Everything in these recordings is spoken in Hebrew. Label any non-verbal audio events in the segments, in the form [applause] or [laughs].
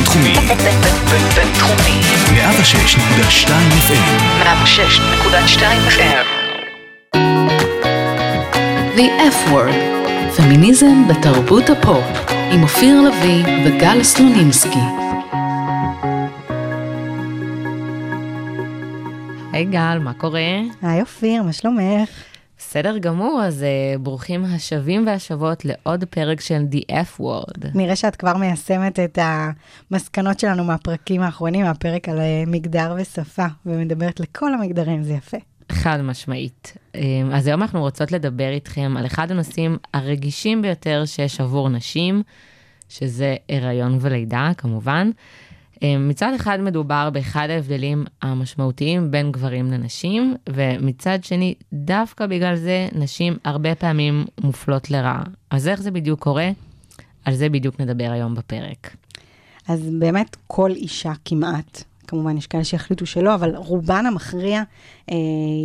בינתחומי. בינתחומי. 106.2 FM. 106.2 FM. The F Word, פמיניזם בתרבות הפופ, עם אופיר לביא וגל סלונינסקי. היי גל, מה קורה? היי אופיר, מה שלומך? בסדר גמור, אז uh, ברוכים השבים והשבות לעוד פרק של The F Word. נראה שאת כבר מיישמת את המסקנות שלנו מהפרקים האחרונים, מהפרק על אה, מגדר ושפה, ומדברת לכל המגדרים, זה יפה. חד משמעית. Um, אז היום אנחנו רוצות לדבר איתכם על אחד הנושאים הרגישים ביותר שיש עבור נשים, שזה הריון ולידה, כמובן. מצד אחד מדובר באחד ההבדלים המשמעותיים בין גברים לנשים, ומצד שני, דווקא בגלל זה נשים הרבה פעמים מופלות לרעה. אז איך זה בדיוק קורה? על זה בדיוק נדבר היום בפרק. אז באמת כל אישה כמעט, כמובן יש כאלה שיחליטו שלא, אבל רובן המכריע אה,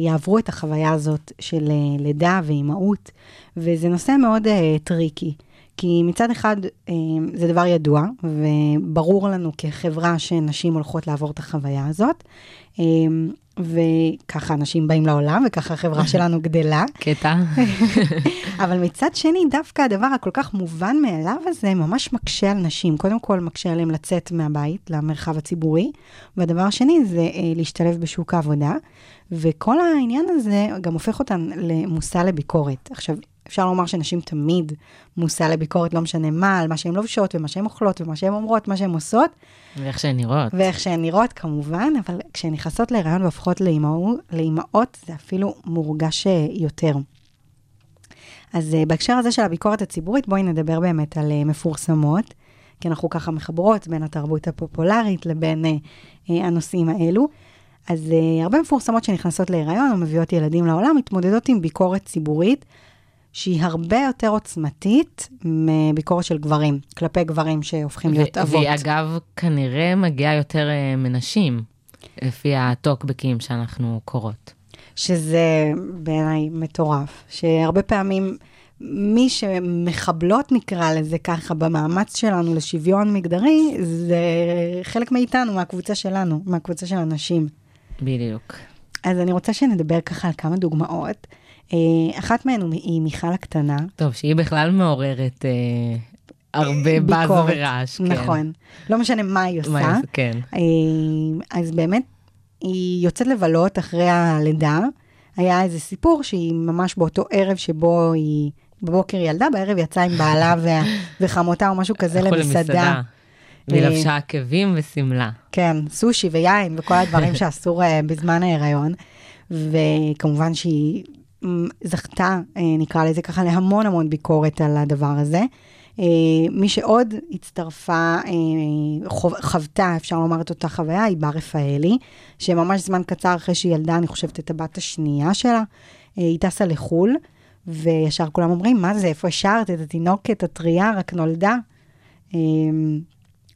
יעברו את החוויה הזאת של אה, לידה ואימהות, וזה נושא מאוד אה, טריקי. כי מצד אחד אה, זה דבר ידוע, וברור לנו כחברה שנשים הולכות לעבור את החוויה הזאת, אה, וככה אנשים באים לעולם, וככה החברה [laughs] שלנו גדלה. קטע. [laughs] אבל מצד שני, דווקא הדבר הכל כך מובן מאליו הזה ממש מקשה על נשים. קודם כל, מקשה עליהם לצאת מהבית למרחב הציבורי, והדבר השני זה אה, להשתלב בשוק העבודה, וכל העניין הזה גם הופך אותן למושא לביקורת. עכשיו, אפשר לומר שנשים תמיד מושא לביקורת, לא משנה מה, על מה שהן לובשות, ומה שהן אוכלות, ומה שהן אומרות, מה שהן עושות. ואיך שהן נראות. ואיך שהן נראות, כמובן, אבל כשהן נכנסות להיריון והופכות לאימהות, זה אפילו מורגש אה, יותר. אז uh, בהקשר הזה של הביקורת הציבורית, בואי נדבר באמת על uh, מפורסמות, כי אנחנו ככה מחברות בין התרבות הפופולרית לבין uh, uh, הנושאים האלו. אז uh, הרבה מפורסמות שנכנסות להיריון או מביאות ילדים לעולם, מתמודדות עם ביקורת ציבורית. שהיא הרבה יותר עוצמתית מביקורת של גברים, כלפי גברים שהופכים להיות אבות. והיא אגב כנראה מגיעה יותר uh, מנשים, לפי הטוקבקים שאנחנו קוראות. שזה בעיניי מטורף, שהרבה פעמים מי שמחבלות, נקרא לזה ככה, במאמץ שלנו לשוויון מגדרי, זה חלק מאיתנו, מהקבוצה שלנו, מהקבוצה של הנשים. בדיוק. אז אני רוצה שנדבר ככה על כמה דוגמאות. אה, אחת מהן היא מיכל הקטנה. טוב, שהיא בכלל מעוררת אה, הרבה באז ורעש. כן. נכון. לא משנה מה היא עושה. מה כן. אה, אז באמת, היא יוצאת לבלות אחרי הלידה. היה איזה סיפור שהיא ממש באותו ערב שבו היא, בבוקר ילדה, בערב יצאה עם בעלה [laughs] ו... וחמותה או משהו כזה למסעדה. והיא לבשה עקבים ושמלה. כן, סושי ויין וכל הדברים [laughs] שאסור בזמן ההיריון. וכמובן שהיא זכתה, אה, נקרא לזה ככה, להמון המון ביקורת על הדבר הזה. אה, מי שעוד הצטרפה, אה, חוותה, אפשר לומר את אותה חוויה, היא בר רפאלי, שממש זמן קצר אחרי שהיא ילדה, אני חושבת, את הבת השנייה שלה, היא טסה לחו"ל, וישר כולם אומרים, מה זה, איפה השארת את התינוקת הטריה, רק נולדה?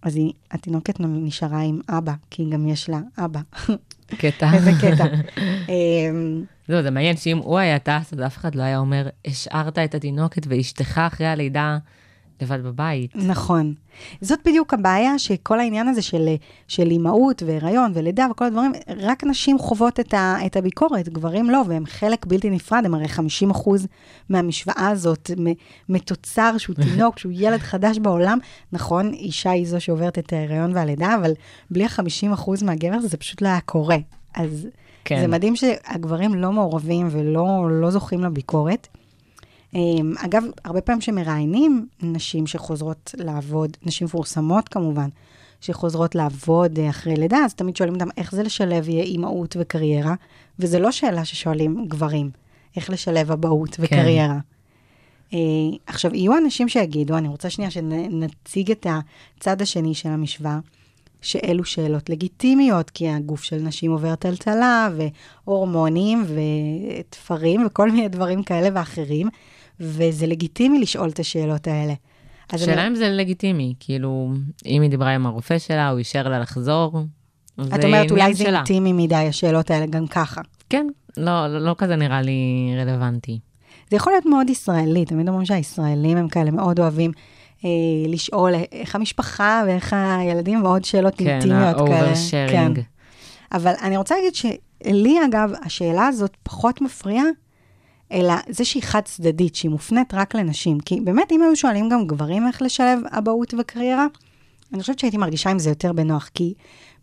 אז היא, התינוקת נשארה עם אבא, כי גם יש לה אבא. קטע. [laughs] איזה קטע. [laughs] לא, זה מעניין שאם הוא היה טס, אז אף אחד לא היה אומר, השארת את התינוקת ואשתך אחרי הלידה לבד בבית. נכון. זאת בדיוק הבעיה, שכל העניין הזה של, של אימהות והיריון ולידה וכל הדברים, רק נשים חוות את, ה, את הביקורת, גברים לא, והם חלק בלתי נפרד, הם הרי 50 אחוז מהמשוואה הזאת, מתוצר שהוא [laughs] תינוק, שהוא ילד חדש בעולם. נכון, אישה היא זו שעוברת את ההיריון והלידה, אבל בלי ה-50 אחוז מהגבר זה פשוט לא היה קורה. אז... כן. זה מדהים שהגברים לא מעורבים ולא לא זוכים לביקורת. אמ, אגב, הרבה פעמים שמראיינים נשים שחוזרות לעבוד, נשים מפורסמות כמובן, שחוזרות לעבוד אה, אחרי לידה, אז תמיד שואלים אותם איך זה לשלב אימהות וקריירה, וזו לא שאלה ששואלים גברים, איך לשלב אבהות כן. וקריירה. Uh, עכשיו, יהיו אנשים שיגידו, אני רוצה שנייה שנציג את הצד השני של המשוואה, שאלו שאלות לגיטימיות, כי הגוף של נשים עובר טלטלה, והורמונים, ותפרים, וכל מיני דברים כאלה ואחרים, וזה לגיטימי לשאול את השאלות האלה. השאלה אני... אם זה לגיטימי, כאילו, אם היא דיברה עם הרופא שלה, הוא אישר לה לחזור, זה. את אומרת, אולי זה אינטימי מדי, השאלות האלה, גם ככה. כן, לא, לא, לא כזה נראה לי רלוונטי. זה יכול להיות מאוד ישראלי, תמיד אומרים שהישראלים הם כאלה מאוד אוהבים לשאול איך המשפחה ואיך הילדים ועוד שאלות כן, אינטימיות כאלה. ה oversharing. כן. אבל אני רוצה להגיד שלי, אגב, השאלה הזאת פחות מפריעה, אלא זה שהיא חד צדדית, שהיא מופנית רק לנשים. כי באמת, אם היו שואלים גם גברים איך לשלב אבהות וקריירה, אני חושבת שהייתי מרגישה עם זה יותר בנוח, כי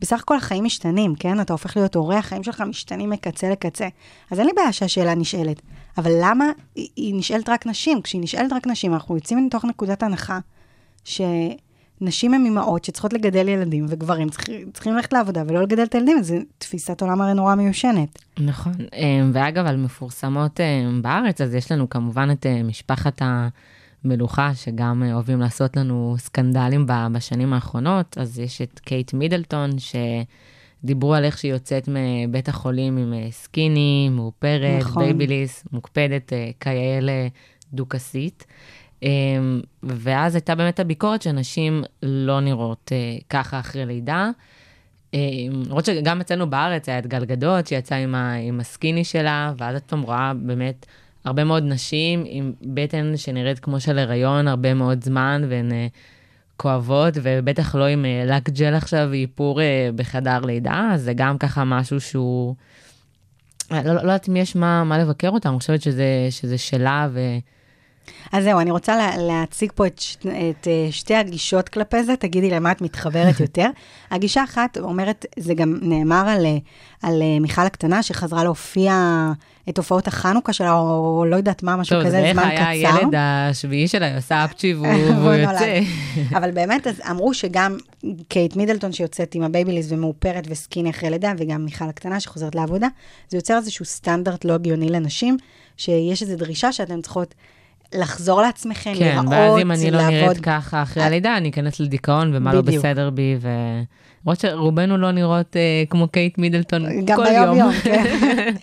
בסך הכל החיים משתנים, כן? אתה הופך להיות הורה, החיים שלך משתנים מקצה לקצה. אז אין לי בעיה שהשאלה נשאלת. אבל למה היא, נשאלת רק נשים? כשהיא נשאלת רק נשים, אנחנו יוצאים מתוך נקודת הנחה שנשים הן אימהות שצריכות לגדל ילדים, וגברים צריכים, צריכים ללכת לעבודה ולא לגדל את הילדים, זו תפיסת עולם הרי נורא מיושנת. נכון, אמ, ואגב, על מפורסמות אמ, בארץ, אז יש לנו כמובן את אה, משפחת המלוכה, שגם אה, אוהבים לעשות לנו סקנדלים בשנים האחרונות, אז יש את קייט מידלטון, שדיברו על איך שהיא יוצאת מבית החולים עם אה, skinny, מאופרת, נכון. בייביליס, מוקפדת, אה, כיאה לדוכסית. אמ, ואז הייתה באמת הביקורת שנשים לא נראות אה, ככה אחרי לידה. אה, למרות שגם אצלנו בארץ היה את גלגדות, שיצאה עם, ה, עם הסקיני שלה, ואז את פעם רואה באמת הרבה מאוד נשים עם בטן שנראית כמו של הריון הרבה מאוד זמן, והן כואבות, ובטח לא עם אה, לק ג'ל עכשיו ואיפור אה, בחדר לידה, זה גם ככה משהו שהוא... אה, לא, לא יודעת אם יש מה, מה לבקר אותה, אני חושבת שזה, שזה שלה, ו... אז זהו, אני רוצה לה, להציג פה את, ש, את אה, שתי הגישות כלפי זה, תגידי למה את מתחברת יותר. [laughs] הגישה אחת אומרת, זה גם נאמר על, אה, על אה, מיכל הקטנה, שחזרה להופיע את הופעות החנוכה שלה, או לא יודעת מה, משהו טוב, כזה, זה איך זמן היה קצר. הילד השביעי שלה, היא עושה אפצ'י והוא. יוצא. אבל באמת, אז אמרו שגם קייט מידלטון שיוצאת עם הבייביליס ומאופרת ו skinny אחרי לידה, וגם מיכל הקטנה שחוזרת לעבודה, זה יוצר איזשהו סטנדרט לא הגיוני לנשים, שיש איזו דרישה שאתן צריכות לחזור לעצמכם, כן, להיראות, ואז אם אני לא לעבוד. נראית ככה אחרי הלידה, אני אכנס לדיכאון ומה לא בדיוק. בסדר בי, ו... למרות שרובנו לא נראות אה, כמו קייט מידלטון גם כל ביום יום. יום, כן.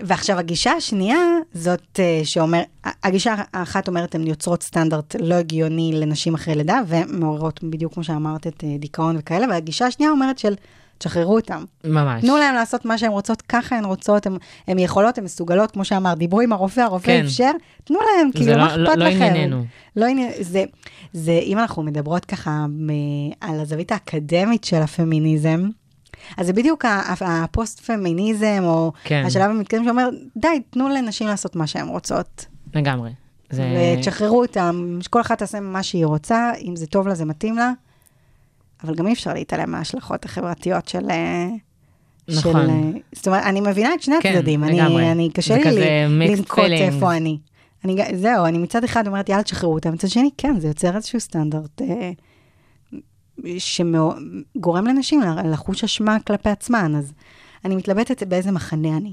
[laughs] ועכשיו, הגישה השנייה, זאת אה, שאומר, הגישה האחת אומרת, הן יוצרות סטנדרט לא הגיוני לנשים אחרי לידה, ומעוררות בדיוק כמו שאמרת, את אה, דיכאון וכאלה, והגישה השנייה אומרת של, תשחררו אותם. ממש. תנו להם לעשות מה שהן רוצות, ככה הן רוצות, הן יכולות, הן מסוגלות, כמו שאמרת, דיברו עם הרופא, הרופא כן. אפשר, תנו להם, כאילו, לא- מה לא- אכפת לא לכם? ענייננו. לא עניין, זה, זה, אם אנחנו מדברות ככה מ, על הזווית האקדמית של הפמיניזם, אז זה בדיוק הפוסט-פמיניזם, או כן. השלב המתקדם שאומר, די, תנו לנשים לעשות מה שהן רוצות, לגמרי. זה... ותשחררו אותם, שכל אחת תעשה מה שהיא רוצה, אם זה טוב לה, זה מתאים לה, אבל גם אי אפשר להתעלם מההשלכות החברתיות של... אה, נכון. של, אה, זאת אומרת, אני מבינה את שני כן, הצדדים, אני, לגמרי. אני, קשה לי לנקוט. איפה אני. אני. זהו, אני מצד אחד אומרת, יאללה, תשחררו אותם, מצד שני, כן, זה יוצר איזשהו סטנדרט אה, שגורם לנשים לחוש אשמה כלפי עצמן, אז אני מתלבטת באיזה מחנה אני.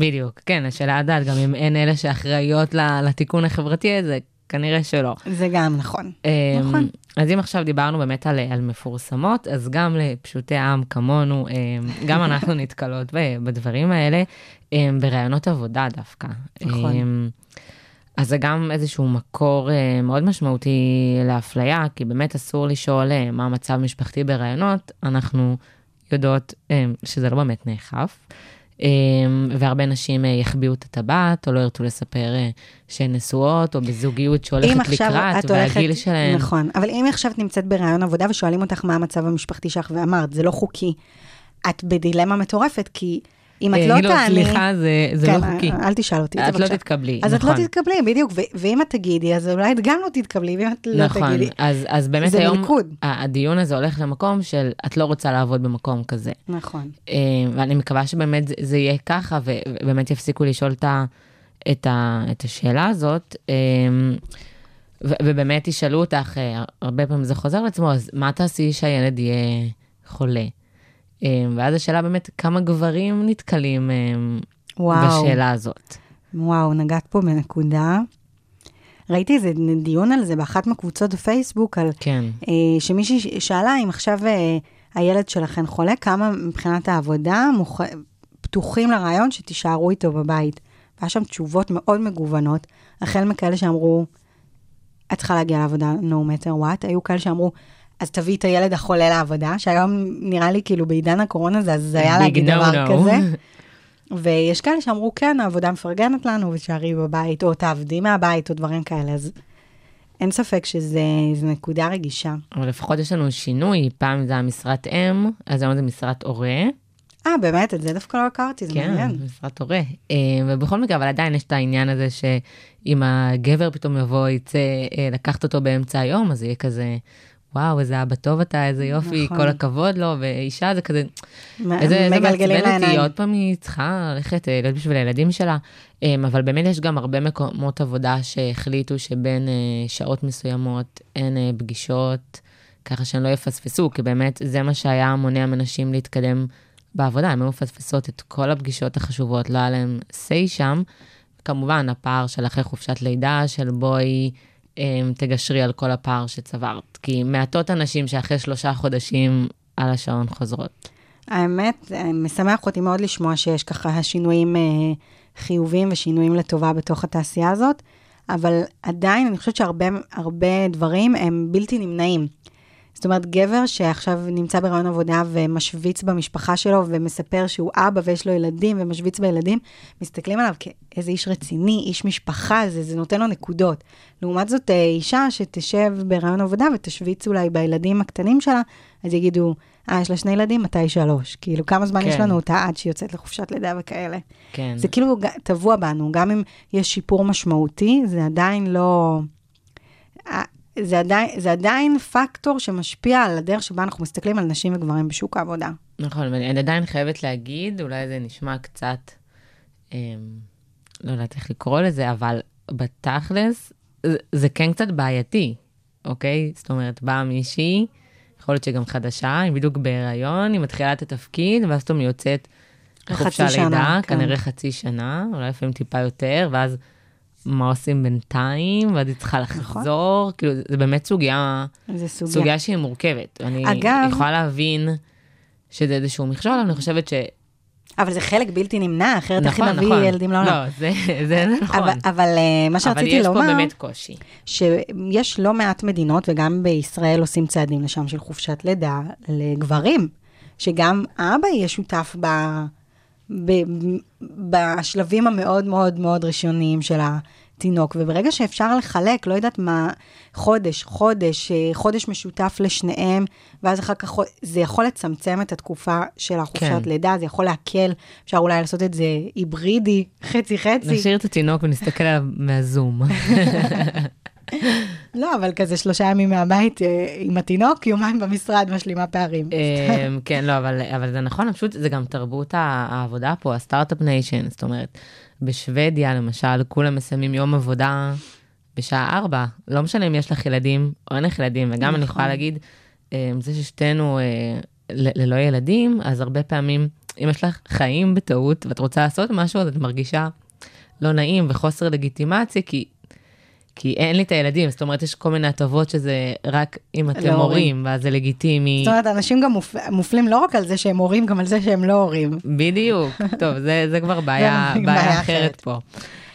בדיוק, כן, השאלה הדעת, גם אם אין אלה שאחראיות לתיקון החברתי הזה, כנראה שלא. זה גם נכון. אמ, נכון. אז אם עכשיו דיברנו באמת על, על מפורסמות, אז גם לפשוטי העם כמונו, אמ, גם [laughs] אנחנו נתקלות בדברים האלה, אמ, בראיונות עבודה דווקא. נכון. אז זה גם איזשהו מקור אה, מאוד משמעותי לאפליה, כי באמת אסור לשאול אה, מה המצב המשפחתי בראיונות, אנחנו יודעות אה, שזה לא באמת נאכף. אה, והרבה נשים אה, יחביאו את הטבעת, או לא ירצו לספר אה, שהן נשואות, או בזוגיות שהולכת לקראת, והגיל שלהן. נכון, אבל אם עכשיו את נמצאת בראיון עבודה ושואלים אותך מה המצב המשפחתי שלך, ואמרת, זה לא חוקי, את בדילמה מטורפת, כי אם את אה, לא תעני... סליחה, זה, כן, לא חוקי. אל תשאל אותי את לא. תתקבלי, אז נכון. את לא תתקבלי, בדיוק, ואם את תגידי, אז אולי את גם לא תתקבלי, ואם את לא נכון, תגידי... אז, אז באמת היום, הדיון הזה הולך למקום של את לא רוצה לעבוד במקום כזה. נכון. אה, ואני מקווה שבאמת זה, יהיה ככה, ובאמת יפסיקו לשאול את, השאלה הזאת. אה, ובאמת ישאלו אותך, אה, הרבה פעמים זה חוזר לעצמו, אז מה תעשי שהילד יהיה חולה? אה, ואז השאלה באמת, כמה גברים נתקלים אה, וואו. בשאלה הזאת? וואו, נגעת פה בנקודה. ראיתי איזה דיון על זה באחת מקבוצות הפייסבוק, על כן. אה, שמישהי שאלה אם עכשיו אה, הילד שלכם חולה, כמה מבחינת העבודה מוכ... פתוחים לרעיון שתישארו איתו בבית. והיה שם תשובות מאוד מגוונות, החל מכאלה שאמרו, את צריכה להגיע לעבודה no matter what, היו כאלה שאמרו, אז תביאי את הילד החולה לעבודה, שהיום נראה לי כאילו בעידן הקורונה זה הזיה להגיד no דבר no. כזה. ויש כאלה שאמרו, כן, העבודה מפרגנת לנו ושערי בבית, או תעבדי מהבית, או דברים כאלה. אז אין ספק שזו נקודה רגישה. אבל לפחות יש לנו שינוי, פעם זה היה משרת אם, אז היום זה משרת הורה. אה, באמת? את זה דווקא לא הכרתי, זה כן, מעניין. משרת הורה. אה, ובכל מקרה, אבל עדיין יש את העניין הזה שאם הגבר פתאום יבוא, יצא אה, לקחת אותו באמצע היום, אז יהיה כזה, וואו, איזה אבא טוב אתה, איזה יופי, נכון. כל הכבוד לו, ואישה זה כזה, מ- איזה איזה מעצבן אותי. עוד פעם היא צריכה ללכת אה, להיות בשביל הילדים שלה. אמ, אבל באמת יש גם הרבה מקומות עבודה שהחליטו שבין אה, שעות מסוימות אין אה, פגישות, ככה שהן לא יפספסו, כי באמת זה מה שהיה מונע מנשים להתקדם בעבודה, הן היו מפספסות את כל הפגישות החשובות, לא היה להן say שם. כמובן, הפער של אחרי חופשת לידה, של בואי אמ, תגשרי על כל הפער שצברת. כי מעטות הנשים שאחרי שלושה חודשים על השעון חוזרות. האמת, אה, משמח אותי מאוד לשמוע שיש ככה שינויים אה, חיוביים ושינויים לטובה בתוך התעשייה הזאת, אבל עדיין אני חושבת שהרבה הרבה דברים הם בלתי נמנעים. זאת אומרת, גבר שעכשיו נמצא ברעיון עבודה ומשוויץ במשפחה שלו ומספר שהוא אבא ויש לו ילדים ומשוויץ בילדים, מסתכלים עליו כאיזה איש רציני, איש משפחה, זה, זה נותן לו נקודות. לעומת זאת, אה, אישה שתשב ברעיון עבודה ותשוויץ אולי בילדים הקטנים שלה, אז יגידו, אה, יש לה שני ילדים, מתי שלוש? כאילו, כמה זמן כן. יש לנו אותה עד שהיא יוצאת לחופשת לידה וכאלה. כן. זה כאילו טבוע בנו, גם אם יש שיפור משמעותי, זה עדיין לא... אה, זה עדיין, זה עדיין פקטור שמשפיע על הדרך שבה אנחנו מסתכלים על נשים וגברים בשוק העבודה. נכון, אבל אני עדיין חייבת להגיד, אולי זה נשמע קצת, אמ, לא יודעת איך לקרוא לזה, אבל בתכלס, זה, זה כן קצת בעייתי, אוקיי? זאת אומרת, באה מישהי, יכול להיות שגם חדשה, היא בדיוק בהיריון, היא מתחילה את התפקיד, ואז פתאום היא יוצאת לחופשה לידה, כן. כנראה חצי שנה, אולי לפעמים טיפה יותר, ואז מה עושים בינתיים, ואז היא צריכה נכון. לחזור, כאילו, זה באמת סוגיה... זה סוגיה. סוגיה שהיא מורכבת. אני אגב- יכולה להבין שזה איזשהו מכשול, אבל אני חושבת ש... אבל זה חלק בלתי נמנע, אחרת איך נכון, נביא נכון. ילדים לעולם. לא, זה, זה נכון. אבל, אבל אה, מה אבל שרציתי יש לומר, פה באמת קושי. שיש לא מעט מדינות, וגם בישראל עושים צעדים לשם של חופשת לידה לגברים, שגם האבא יהיה שותף ב, ב, בשלבים המאוד מאוד מאוד ראשוניים של התינוק, וברגע שאפשר לחלק, לא יודעת מה, חודש, חודש, אה, חודש משותף לשניהם, ואז אחר כך, זה יכול לצמצם את התקופה של החופשת כן. לידה, זה יכול להקל, אפשר אולי לעשות את זה היברידי, חצי-חצי. נשאיר את התינוק ונסתכל עליו מהזום. [laughs] לא, אבל כזה שלושה ימים מהבית אה, עם התינוק, יומיים במשרד, משלימה פערים. אמ, כן, לא, אבל, זה נכון, פשוט זה גם תרבות העבודה פה, ה start-up nation, זאת אומרת, בשוודיה למשל, כולם מסיימים יום עבודה בשעה ארבע, לא משנה אם יש לך ילדים או אין לך ילדים, וגם אני נכון. יכולה להגיד, אמ, זה ששתינו אה, ללא ילדים, אז הרבה פעמים, אם יש לך חיים בטעות ואת רוצה לעשות משהו, אז את מרגישה לא נעים וחוסר לגיטימציה, כי... כי אין לי את הילדים, זאת אומרת, יש כל מיני הטבות שזה רק אם אתם להורים. הורים, ואז זה לגיטימי. זאת אומרת, אנשים גם מופ... מופלים לא רק על זה שהם הורים, גם על זה שהם לא הורים. בדיוק, [laughs] טוב, זה, זה כבר בעיה, בעיה אחרת. פה.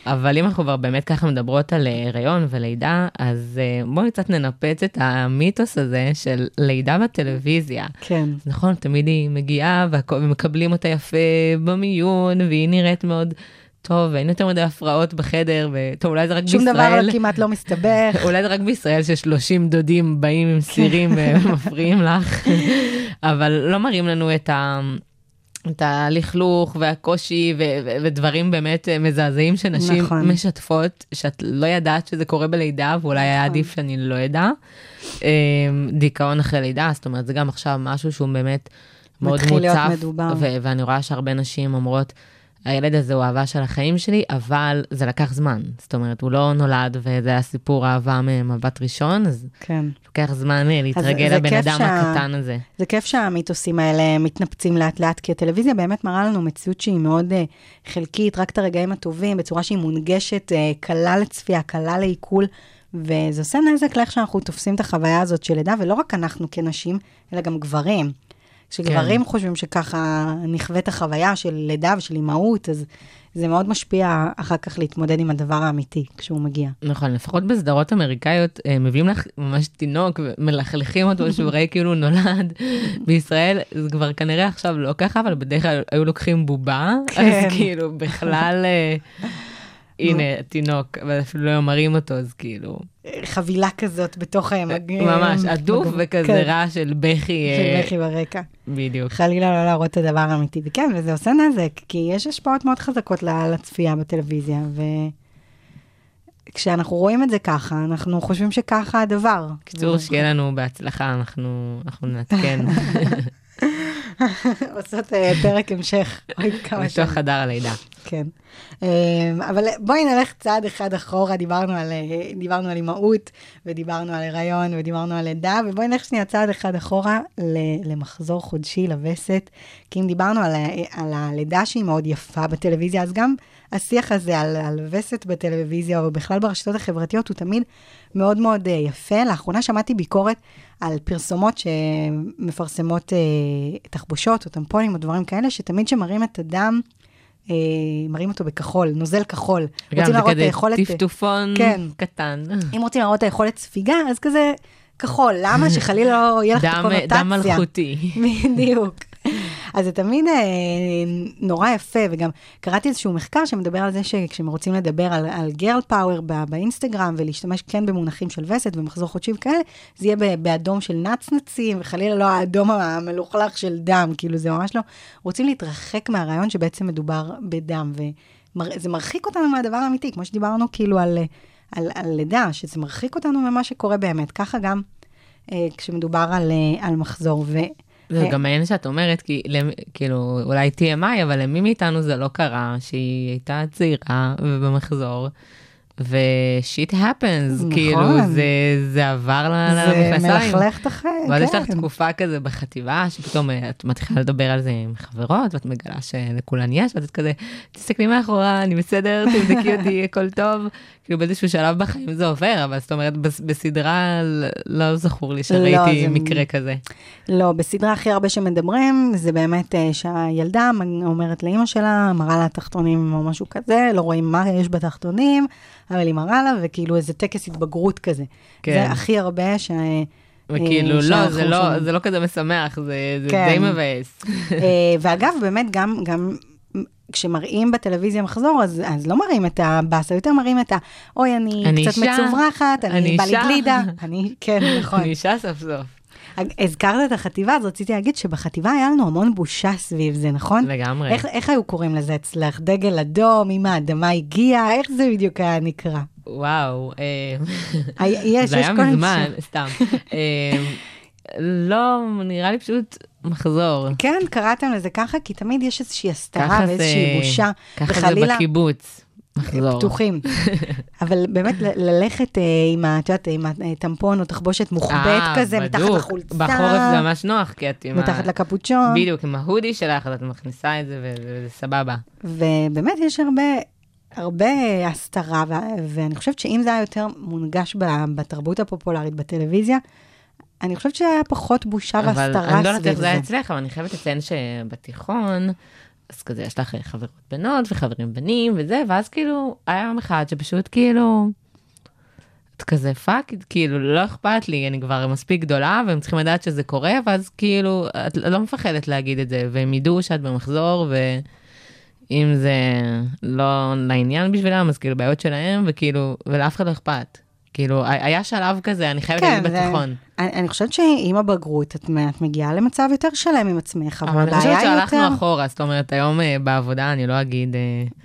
אבל אם אנחנו כבר באמת ככה מדברות על אה, הריון ולידה, אז אה, בואי קצת ננפץ את המיתוס הזה של לידה בטלוויזיה. כן. נכון, תמיד היא מגיעה ומקבלים אותה יפה במיון, והיא נראית מאוד טוב, ואין יותר מדי הפרעות בחדר, וטוב, אולי זה רק שום דבר בישראל. לא, כמעט לא מסתבך. [laughs] אולי זה רק בישראל ש-30 דודים באים עם סירים ומפריעים לך, אבל לא מראים לנו את ה... את הלכלוך והקושי ו- ו- ודברים באמת אה, מזעזעים שנשים נכון. משתפות, שאת לא ידעת שזה קורה בלידה, ואולי היה נכון. עדיף שאני לא אדע. אה, דיכאון אחרי לידה, זאת אומרת, זה גם עכשיו משהו שהוא באמת מאוד מתחיל להיות מוצף, מדובר. ו- ואני רואה שהרבה נשים אומרות, הילד הזה הוא אהבה של החיים שלי, אבל זה לקח זמן. זאת אומרת, הוא לא נולד וזה היה סיפור אהבה ממבט ראשון, אז כן. לוקח זמן אה, להתרגל לבן אדם שה- הקטן הזה. זה כיף שהמיתוסים האלה מתנפצים לאט לאט, כי הטלוויזיה באמת מראה לנו מציאות שהיא מאוד uh, חלקית, רק את הרגעים הטובים, בצורה שהיא מונגשת, uh, קלה לצפייה, קלה לעיכול, וזה עושה נזק לאיך שאנחנו תופסים את החוויה הזאת של לידה, ולא רק אנחנו כנשים, אלא גם גברים. כשגברים כן. חושבים שככה נכווית החוויה של לידה ושל אימהות, אז זה מאוד משפיע אחר כך להתמודד עם הדבר האמיתי כשהוא מגיע. נכון, לפחות בסדרות אמריקאיות, אה, מביאים לך ממש תינוק ומלכלכים אותו שהוא [laughs] רואה כאילו נולד. בישראל זה כבר כנראה עכשיו לא ככה, אבל בדרך כלל היו לוקחים בובה, כן. אז כאילו בכלל... הנה, תינוק, אבל אפילו לא מראים אותו, אז כאילו, חבילה כזאת בתוך המג... ממש הדוף מג- וכזה כן, רעש של בכי. של אה, בכי ברקע. בדיוק. חלילה לא להראות את הדבר האמיתי. וכן, וזה עושה נזק, כי יש השפעות מאוד חזקות לצפייה בטלוויזיה, וכשאנחנו רואים את זה ככה, אנחנו חושבים שככה הדבר. בקיצור, שיהיה לנו בהצלחה, אנחנו נעדכן [laughs] [laughs] עושות אה, פרק המשך עוד כמה שנים. בתוך חדר הלידה. כן. אמ, אבל בואי נלך צעד אחד אחורה, דיברנו על, אה, דיברנו על אימהות, ודיברנו על הריון, ודיברנו על לידה, ובואי נלך שנייה צעד אחד אחורה למחזור חודשי לווסת, כי אם דיברנו על, על הלידה שהיא מאוד יפה בטלוויזיה, אז גם השיח הזה על, על וסת בטלוויזיה, או בכלל ברשתות החברתיות, הוא תמיד מאוד מאוד אה, יפה. לאחרונה שמעתי ביקורת על פרסומות שמפרסמות אה, תחבושות או טמפונים או דברים כאלה, שתמיד שמראים את הדם, אה, מראים אותו בכחול, נוזל כחול. גם זה כזה היכולת... טפטופון כן. קטן. אם רוצים להראות את היכולת ספיגה, אז כזה כחול. למה? שחלילה לא יהיה לך את הקונוטציה. דם מלכותי. בדיוק. אז זה תמיד אה, נורא יפה, וגם קראתי איזשהו מחקר שמדבר על זה שכשהם רוצים לדבר על, על גרל פאוור באינסטגרם, ולהשתמש כן במונחים של וסת ומחזור חודשי וכאלה, זה יהיה באדום של נצנצים, וחלילה לא האדום המלוכלך של דם, כאילו זה ממש לא. רוצים להתרחק מהרעיון שבעצם מדובר בדם, וזה מרחיק אותנו מהדבר האמיתי, כמו שדיברנו כאילו על, על, על לידה, שזה מרחיק אותנו ממה שקורה באמת. ככה גם אה, כשמדובר על, אה, על מחזור. זה אה, גם מעניין שאת אומרת, כי כאילו, אולי TMI, אבל למי מאיתנו זה לא קרה, שהיא הייתה צעירה ובמחזור, ושיט happens, נכון. כאילו, זה, זה עבר ל- זה למכנסיים. מלכלך את החיים, ואז יש לך כן. תקופה כזה בחטיבה, שפתאום אה, את מתחילה לדבר על זה עם חברות, ואת מגלה שלכולן יש, ואת כזה, תסתכלי מאחורה, אני בסדר, תבדקי אותי, [laughs] הכל טוב. כאילו באיזשהו שלב בחיים זה עובר, אבל זאת אומרת, בס- בסדרה לא זכור לי שראיתי זה- מקרה כזה. לא, בסדרה הכי הרבה שמדברים, זה באמת אה, שהילדה אומרת לאימא שלה, מראה לה תחתונים או משהו כזה, לא רואים מה יש בתחתונים, אבל היא מראה לה, וכאילו איזה טקס התבגרות כזה. כן. זה הכי הרבה ש... וכאילו, אה, לא, זה לא. זה לא כזה משמח, זה, זה כן. די מבאס. [laughs] אה, ואגב, באמת, גם, גם כשמראים בטלוויזיה מחזור, אז, אז לא מראים את הבאסה, יותר מראים את ה... אוי, אני, אני קצת אישה, מצוברחת, אני, אני בא לי אישה." גלידה. [laughs] אני, כן, נכון. אני אישה סוף סוף. הזכרת את החטיבה, אז רציתי להגיד שבחטיבה היה לנו המון בושה סביב זה, נכון? לגמרי. איך, איך היו קוראים לזה אצלך? דגל אדום, אם האדמה הגיעה, איך זה בדיוק היה נקרא? וואו, אה, היה- יש, זה יש היה כל מיני מזמן, שם. סתם. אה, לא, נראה לי פשוט מחזור. כן, קראתם לזה ככה, כי תמיד יש איזושהי הסתרה זה- ואיזושהי בושה, ככה זה בקיבוץ. מחזור. פתוחים. [laughs] אבל באמת, ללכת אה, עם, את יודעת, עם הטמפון או תחבושת מוחבאת אה, כזה, מתחת. לחולצה, בחורף זה ממש נוח, כי את עם ה... מתחת לקפוצ'ון. בדיוק, עם ההודי שלך, אז את מכניסה את זה וזה סבבה. ובאמת יש הרבה, הרבה הסתרה, ו- ואני חושבת שאם זה היה יותר מונגש בתרבות הפופולרית בטלוויזיה, אני חושבת שהיה פחות בושה אבל והסתרה אני לא יודעת סביב איך זה זה. היה אצלך, אבל אני חייבת לציין שבתיכון, אז כזה יש לך חברות בנות וחברים בנים וזה, ואז כאילו, היה יום אחד שפשוט כאילו, את כזה fuck, כאילו, לא אכפת לי, אני כבר מספיק גדולה, והם צריכים לדעת שזה קורה, ואז כאילו, את לא מפחדת להגיד את זה, והם ידעו שאת במחזור, ואם זה לא לעניין בשבילם, אז כאילו בעיות שלהם, וכאילו, ולאף אחד לא אכפת. כאילו, היה שלב כזה, אני חייבת להגיד כן, זה- בתיכון. אני, אני חושבת שעם הבגרות את, את מגיעה למצב יותר שלם עם עצמך, אבל אבל אני חושבת הבעיה היא שהלכנו יותר... אחורה, זאת אומרת, היום אה, בעבודה, אני לא אגיד, אה,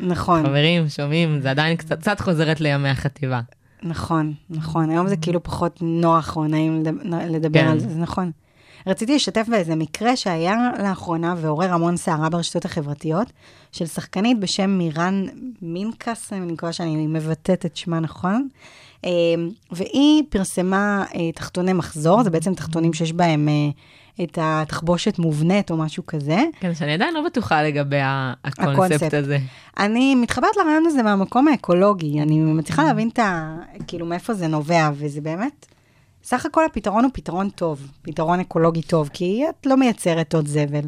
נכון, חברים, שומעים, זה עדיין קצת קצת חוזרת לימי החטיבה. נכון, נכון. היום זה כאילו פחות נוח או נעים לדבר, כן. על זה, זה נכון. רציתי לשתף באיזה מקרה שהיה לאחרונה ועורר המון סערה ברשתות החברתיות, של שחקנית בשם מירן מינקס, אני מקווה שאני מבטאת את שמה נכון, והיא פרסמה אה, תחתוני מחזור, זה בעצם תחתונים שיש בהם אה, את התחבושת מובנית או משהו כזה. כן, שאני עדיין לא בטוחה לגבי הקונספט. הקונספט הזה. אני מתחברת לרעיון הזה מהמקום האקולוגי, אני מצליחה להבין את ה... כאילו, מאיפה זה נובע, וזה באמת... סך הכל הפתרון הוא פתרון טוב, פתרון אקולוגי טוב, כי את לא מייצרת עוד זבל.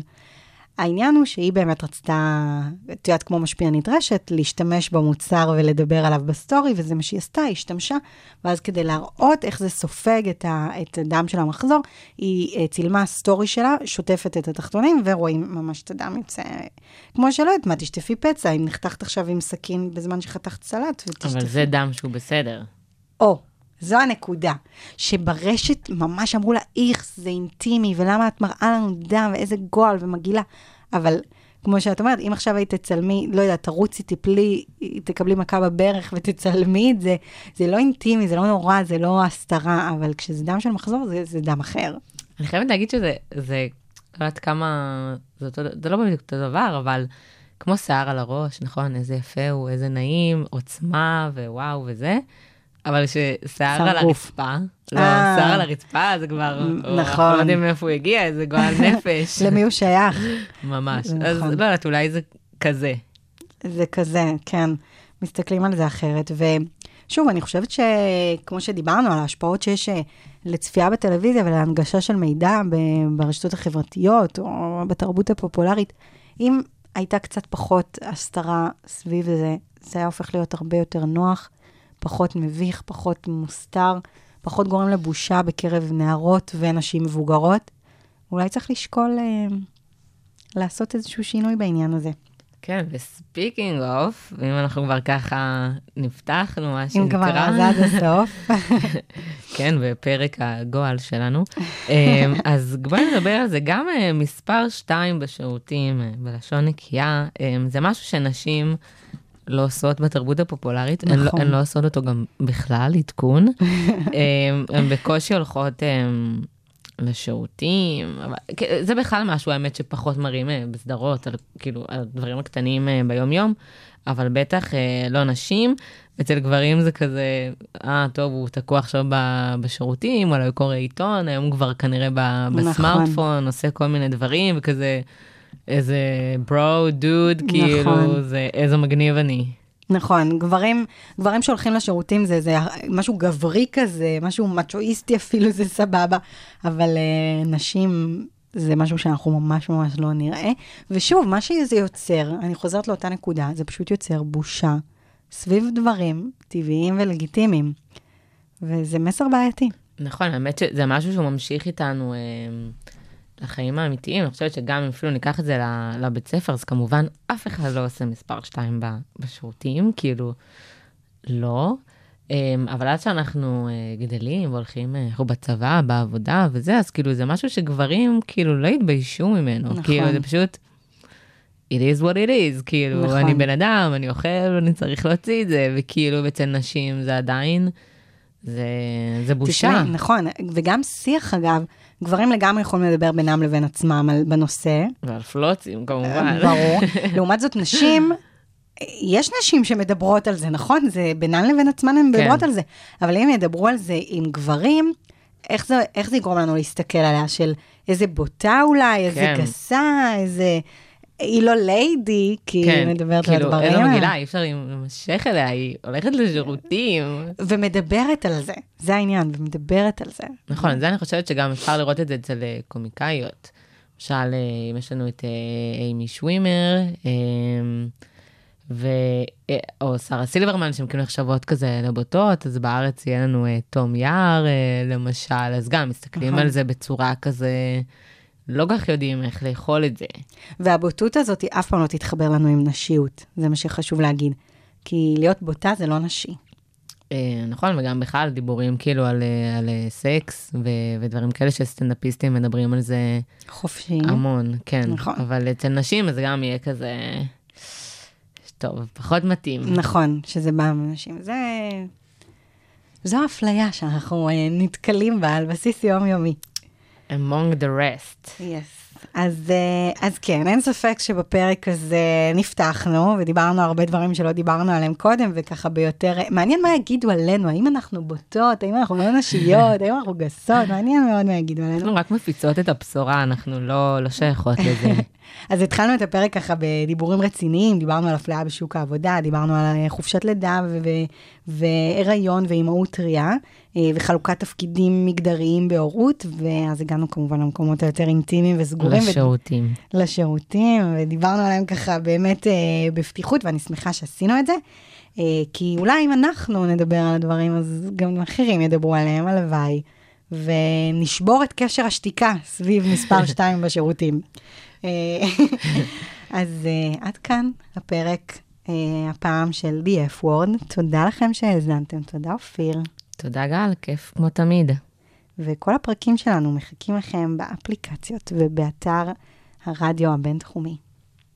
העניין הוא שהיא באמת רצתה, את יודעת, כמו משפיענית רשת, להשתמש במוצר ולדבר עליו בסטורי, וזה מה שהיא עשתה, היא השתמשה, ואז כדי להראות איך זה סופג את, ה, את הדם של המחזור, היא אה, צילמה סטורי שלה, שוטפת את התחתונים, ורואים ממש את הדם יוצא. כמו שלא יודעת מה, תשטפי פצע, אם נחתכת עכשיו עם סכין בזמן שחתכת סלט, ותשטפי. אבל זה דם שהוא בסדר. או, זו הנקודה, שברשת ממש אמרו לה, איכס, זה אינטימי, ולמה את מראה לנו דם, ואיזה גועל ומגעילה. אבל כמו שאת אומרת, אם עכשיו היית תצלמי, לא יודעת, תרוצי, תפלי, תקבלי מכה בברך ותצלמי את זה, זה לא אינטימי, זה לא נורא, זה לא הסתרה, אבל כשזה דם של מחזור, זה, זה דם אחר. אני חייבת להגיד שזה, זה, לא יודעת כמה, זה, אותו, זה לא בדיוק אותו דבר, אבל כמו שיער על הראש, נכון? איזה יפה הוא, איזה נעים, עוצמה וואו וזה. אבל ששיער שיער על. הרצפה, לא, אה. שיער על הרצפה זה כבר, נכון. אנחנו לא יודעים מאיפה הוא הגיע, איזה גועל [laughs] נפש. למי הוא שייך? ממש. אז נכון. לא יודעת, אולי זה כזה. זה כזה, כן. מסתכלים על זה אחרת. ושוב, אני חושבת שכמו שדיברנו על ההשפעות שיש אה, לצפייה בטלוויזיה ולהנגשה של מידע ברשתות החברתיות או בתרבות הפופולרית, אם הייתה קצת פחות הסתרה סביב זה, זה היה הופך להיות הרבה יותר נוח, פחות מביך, פחות מוסתר, פחות גורם לבושה בקרב נערות ונשים מבוגרות. אולי צריך לשקול אה, לעשות איזשהו שינוי בעניין הזה. כן, ו speaking of, אם אנחנו כבר ככה נפתחנו, מה שנקרא. אם כבר, אז עד הסוף. [laughs] כן, בפרק הגועל שלנו. אמ, [laughs] אז בואי נדבר על זה. גם אה, מספר 2 בשירותים, אה, בלשון נקייה, אמ, זה משהו שנשים לא עושות בתרבות הפופולרית. הן לא- נכון. הן לא עושות אותו גם בכלל, עדכון. [laughs] הן בקושי הולכות אמ, לשירותים. אבל- זה בכלל משהו, האמת, שפחות מראים אה, בסדרות, על, כאילו, על הדברים הקטנים אה, ביום-יום, אבל בטח אה, לא נשים. אצל גברים זה כזה, אה, טוב, הוא תקוע עכשיו בשירותים, אולי הוא קורא עיתון, היום הוא כבר כנראה ב- נכון. בסמארטפון, עושה כל מיני דברים, וכזה, איזה ברו, דוד, כאילו, נכון. זה, איזה מגניב אני. נכון, גברים, גברים שהולכים לשירותים זה, זה משהו גברי כזה, משהו מצ'ואיסטי אפילו, זה סבבה, אבל uh, נשים זה משהו שאנחנו ממש ממש לא נראה. ושוב, מה שזה יוצר, אני חוזרת לאותה נקודה, זה פשוט יוצר בושה סביב דברים טבעיים ולגיטימיים, וזה מסר בעייתי. נכון, האמת שזה משהו שהוא ממשיך איתנו אה, לחיים האמיתיים. אני חושבת שגם אם אפילו ניקח את זה לבית ספר, אז כמובן אף אחד לא עושה מספר 2 בשירותים, כאילו, לא. אה, אבל עד שאנחנו אה, גדלים והולכים, אה, אנחנו בצבא, בעבודה וזה, אז כאילו זה משהו שגברים כאילו לא התביישו ממנו. נכון. כאילו זה פשוט, it is what it is, כאילו, נכון. אני בן אדם, אני אוכל, אני צריך להוציא את זה, וכאילו אצל נשים זה עדיין, זה, זה בושה. תשמעי, נכון, וגם שיח אגב, גברים לגמרי יכולים לדבר בינם לבין עצמם על, בנושא, ועל פלוצים כמובן. ברור. לעומת זאת, נשים, יש נשים שמדברות על זה, נכון? זה בינן לבין עצמן הן כן. מדברות על זה. אבל אם ידברו על זה עם גברים, איך זה, איך זה יגרום לנו להסתכל עליה? של איזה בוטה אולי, איזה כן. גסה, איזה... היא לא ליידי, כי היא מדברת על כאילו, הדברים איזה האלה. מגעילה, אי אפשר להימשך אליה, היא הולכת לשירותים. ומדברת על זה, זה העניין, ומדברת על זה. נכון, זה אני חושבת שגם אפשר לראות את זה אצל אה, קומיקאיות. למשל, אה, אם יש לנו את אה, אימי שווימר, אה, ו... או שרה סילברמן, שהן כאילו נחשבות כזה לבוטות, אז בארץ יהיה לנו תום יער, למשל, אז גם מסתכלים נכון. על זה בצורה כזה, לא כל כך יודעים איך לאכול את זה. והבוטות הזאת היא אף פעם לא תתחבר לנו עם נשיות, זה מה שחשוב להגיד. כי להיות בוטה זה לא נשי. אה, נכון, וגם בכלל דיבורים כאילו על, אה, על אה, סקס ו- ודברים כאלה שסטנדאפיסטים מדברים על זה חופשי. המון, כן. נכון. אבל אצל נשים אז גם יהיה כזה, טוב, פחות מתאים. נכון, שזה בא מנשים. זה... זו האפליה שאנחנו נתקלים בה על בסיס יומיומי. Among the rest. יס. אז, אה, אז כן, אין ספק שבפרק הזה נפתחנו, ודיברנו הרבה דברים שלא דיברנו עליהם קודם, וככה ביותר... מעניין מה יגידו עלינו, האם אנחנו בוטות, האם אנחנו לא נשיות, האם אנחנו גסות, מעניין מאוד מה יגידו עלינו. אנחנו רק מפיצות את הבשורה, אנחנו לא, לא שייכות לזה. [laughs] אז התחלנו את הפרק ככה בדיבורים רציניים, דיברנו על אפליה בשוק העבודה, דיברנו על אה, חופשת לידה ו- ו- והיריון ואימהות טריה, אה, וחלוקת תפקידים מגדריים בהורות, ואז הגענו כמובן למקומות היותר אינטימיים וסגורים. ו- לשירותים. לשירותים, ודיברנו עליהם ככה באמת אה, בפתיחות, ואני שמחה שעשינו את זה. אה, כי אולי אם אנחנו נדבר על הדברים, אז גם אחרים ידברו עליהם, הלוואי. ונשבור את קשר השתיקה סביב מספר [laughs] 2 בשירותים. אה, [laughs] אז אה, עד כאן הפרק אה, הפעם של The F Word. תודה לכם שהאזנתם, תודה אופיר. תודה גל, כיף כמו תמיד. וכל הפרקים שלנו מחכים לכם באפליקציות ובאתר הרדיו הבינתחומי.